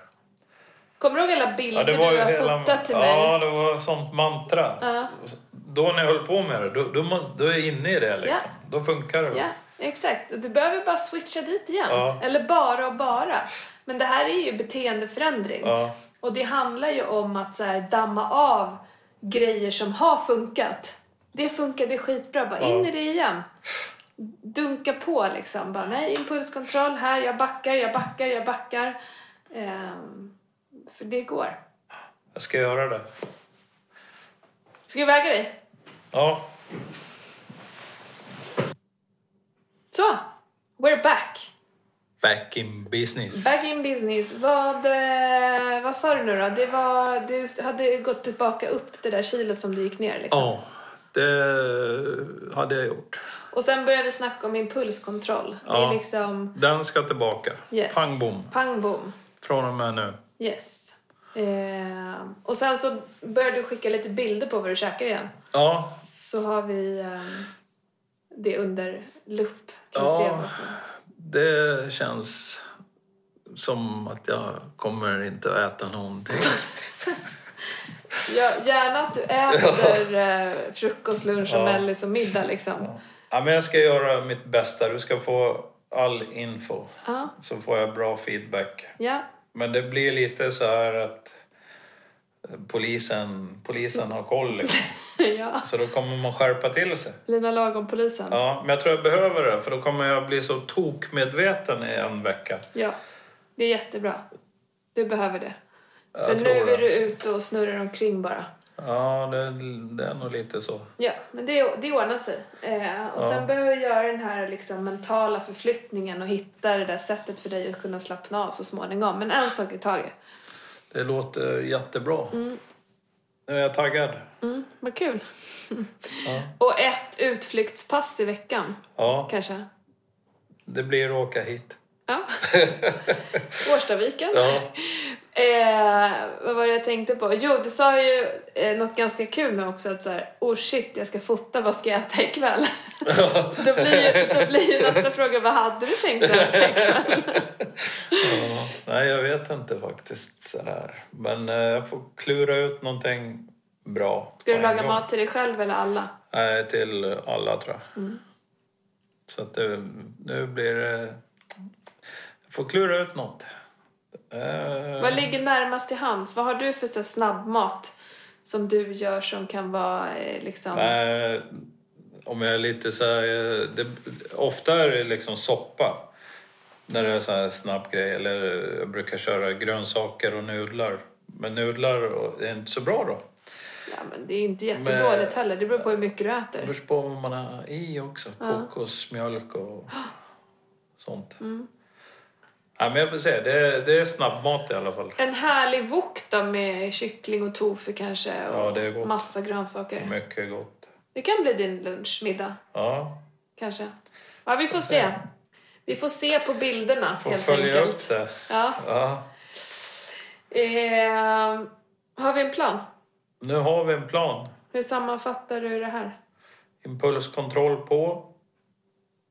Speaker 3: Kommer du ihåg alla bilder
Speaker 1: Ja, det var
Speaker 3: du har
Speaker 1: hela...
Speaker 3: fotat till
Speaker 1: Ja,
Speaker 3: mig?
Speaker 1: det var sånt mantra.
Speaker 3: Ja.
Speaker 1: Då när jag höll på med det, då, då, då är jag inne i det liksom. Då funkar det.
Speaker 3: Ja, exakt. Du behöver bara switcha dit igen.
Speaker 1: Ja.
Speaker 3: Eller bara och bara. Men det här är ju beteendeförändring.
Speaker 1: Ja.
Speaker 3: Och det handlar ju om att så här, damma av grejer som har funkat. Det funkade skitbra, bara in i det igen. Dunka på liksom. Bara, nej, impulskontroll här, jag backar, jag backar, jag backar. Ehm, för det går.
Speaker 1: Jag ska göra det.
Speaker 3: Ska jag väga dig?
Speaker 1: Ja.
Speaker 3: Så, we're back.
Speaker 1: Back in business.
Speaker 3: Back in business. Vad, eh, vad sa du nu då? Det var, du hade gått tillbaka upp det där kilot som du gick ner liksom.
Speaker 1: Ja, det hade jag gjort.
Speaker 3: Och sen började vi snacka om impulskontroll. Det är
Speaker 1: Ja.
Speaker 3: liksom...
Speaker 1: Den ska tillbaka.
Speaker 3: Yes.
Speaker 1: Pang bom.
Speaker 3: Pang bom.
Speaker 1: Från och med nu.
Speaker 3: Yes. Eh, och sen så började du skicka lite bilder på vad du käkar igen.
Speaker 1: Ja,
Speaker 3: Så har vi ehm, det under lupp. Kan
Speaker 1: Ja.
Speaker 3: se vad som...
Speaker 1: det känns som att jag kommer inte att äta någonting.
Speaker 3: Ja, gärna att du äter eh, frukost, lunch och
Speaker 1: Ja.
Speaker 3: mellis och middag liksom.
Speaker 1: Ja, men jag ska göra mitt bästa. Du ska få all info.
Speaker 3: Ja.
Speaker 1: Så får jag bra feedback.
Speaker 3: Ja.
Speaker 1: Men det blir lite så här att polisen, polisen har koll. Liksom.
Speaker 3: ja.
Speaker 1: Så då kommer man skärpa till sig.
Speaker 3: Lina Lagom-polisen.
Speaker 1: Ja, men jag tror jag behöver det. För då kommer jag bli så tokmedveten i en vecka.
Speaker 3: Ja, det är jättebra. Du behöver det.
Speaker 1: Jag
Speaker 3: För nu
Speaker 1: det.
Speaker 3: är du ute och snurrar omkring bara.
Speaker 1: Ja, det, det är nog lite så.
Speaker 3: Ja, men det, det ordnar sig. Eh, och
Speaker 1: Ja.
Speaker 3: sen behöver vi göra den här liksom, mentala förflyttningen och hitta det där sättet för dig att kunna slappna av så småningom. Men en sak i taget.
Speaker 1: Det låter jättebra. Nu är jag taggad.
Speaker 3: Mm, vad kul.
Speaker 1: Ja.
Speaker 3: Och ett utflyktspass i veckan,
Speaker 1: ja,
Speaker 3: kanske.
Speaker 1: det blir att åka hit.
Speaker 3: Ja. Årstaviken.
Speaker 1: Ja,
Speaker 3: Eh, vad var det jag tänkte på? Jo, du sa ju eh, något ganska kul med också att så här, oh shit, jag ska fota, vad ska jag äta ikväll? då, blir ju, då blir ju nästa fråga, vad hade du tänkt äta ikväll?
Speaker 1: ja. Nej, jag vet inte faktiskt sådär. Men eh, jag får klura ut någonting bra.
Speaker 3: Ska du laga
Speaker 1: gång.
Speaker 3: mat till dig själv eller alla?
Speaker 1: Nej, till alla tror jag.
Speaker 3: Mm.
Speaker 1: Så att det, nu blir det... Jag får klura ut något. Eh,
Speaker 3: Vad ligger närmast till hands? Vad har du för så snabbmat som du gör som kan vara eh, liksom...
Speaker 1: Nej, om jag är lite så här, eh, det, Ofta är det liksom soppa. När det är så här snabb grej. Eller jag brukar köra grönsaker och nudlar. Men nudlar är inte så bra då.
Speaker 3: Ja, men det är inte jättedåligt heller. Det beror på hur mycket du
Speaker 1: Det
Speaker 3: äter.
Speaker 1: beror på vad man har i också. Kokosmjölk och sånt.
Speaker 3: Mm.
Speaker 1: Ja, men jag får se. Det är, det är snabbmat i alla fall.
Speaker 3: En härlig wok då med kyckling och tofu kanske och
Speaker 1: Ja, det är gott.
Speaker 3: massa grönsaker.
Speaker 1: Mycket gott.
Speaker 3: Det kan bli din lunch, middag,
Speaker 1: Ja,
Speaker 3: kanske. Ja, vi får se. Vi får se på bilderna
Speaker 1: får
Speaker 3: helt
Speaker 1: följa
Speaker 3: enkelt.
Speaker 1: upp det.
Speaker 3: Ja.
Speaker 1: Ja.
Speaker 3: Eh, har vi en plan?
Speaker 1: Nu har vi en plan.
Speaker 3: Hur sammanfattar du det här?
Speaker 1: Impulskontroll på.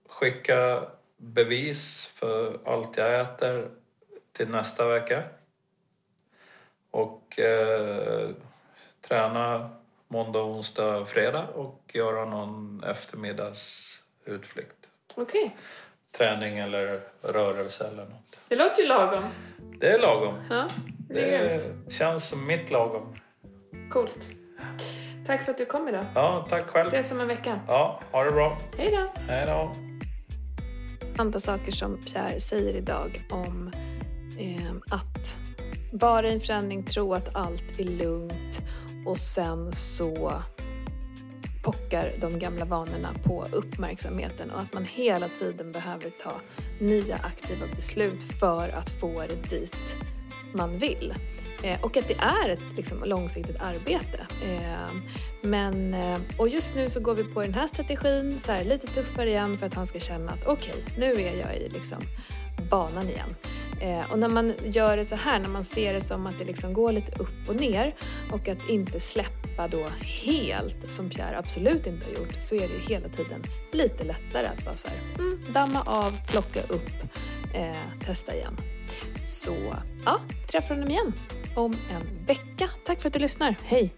Speaker 1: Skicka bevis för allt jag äter till nästa vecka. Och eh, träna måndag, onsdag, fredag och göra någon eftermiddagsutflykt.
Speaker 3: Okej.
Speaker 1: Träning eller rörelse eller något.
Speaker 3: Det låter ju lagom.
Speaker 1: Det är lagom.
Speaker 3: Ja, det.
Speaker 1: Det känns som mitt lagom.
Speaker 3: Coolt. Tack för att du kom idag.
Speaker 1: Ja, tack själv.
Speaker 3: Ses om en vecka.
Speaker 1: Ja, ha det bra.
Speaker 3: Hej då!
Speaker 1: Hej då
Speaker 3: andra saker som Pierre säger idag om eh, att vara i en förändring, tro att allt är lugnt och sen så pockar de gamla vanorna på uppmärksamheten och att man hela tiden behöver ta nya aktiva beslut för att få det dit man vill. Eh, och att det är ett liksom, långsiktigt arbete. Eh, men, eh, och just nu så går vi på den här strategin, så här, lite tuffare igen för att han ska känna att okej, nu är jag i liksom, banan igen. Och när man gör det så här, när man ser det som att det liksom går lite upp och ner och att inte släppa då helt, som Pierre absolut inte har gjort, så är det ju hela tiden lite lättare att bara så här, mm, damma av, plocka upp, eh, testa igen. Så ja, träffa honom igen om en vecka. Tack för att du lyssnar. Hej!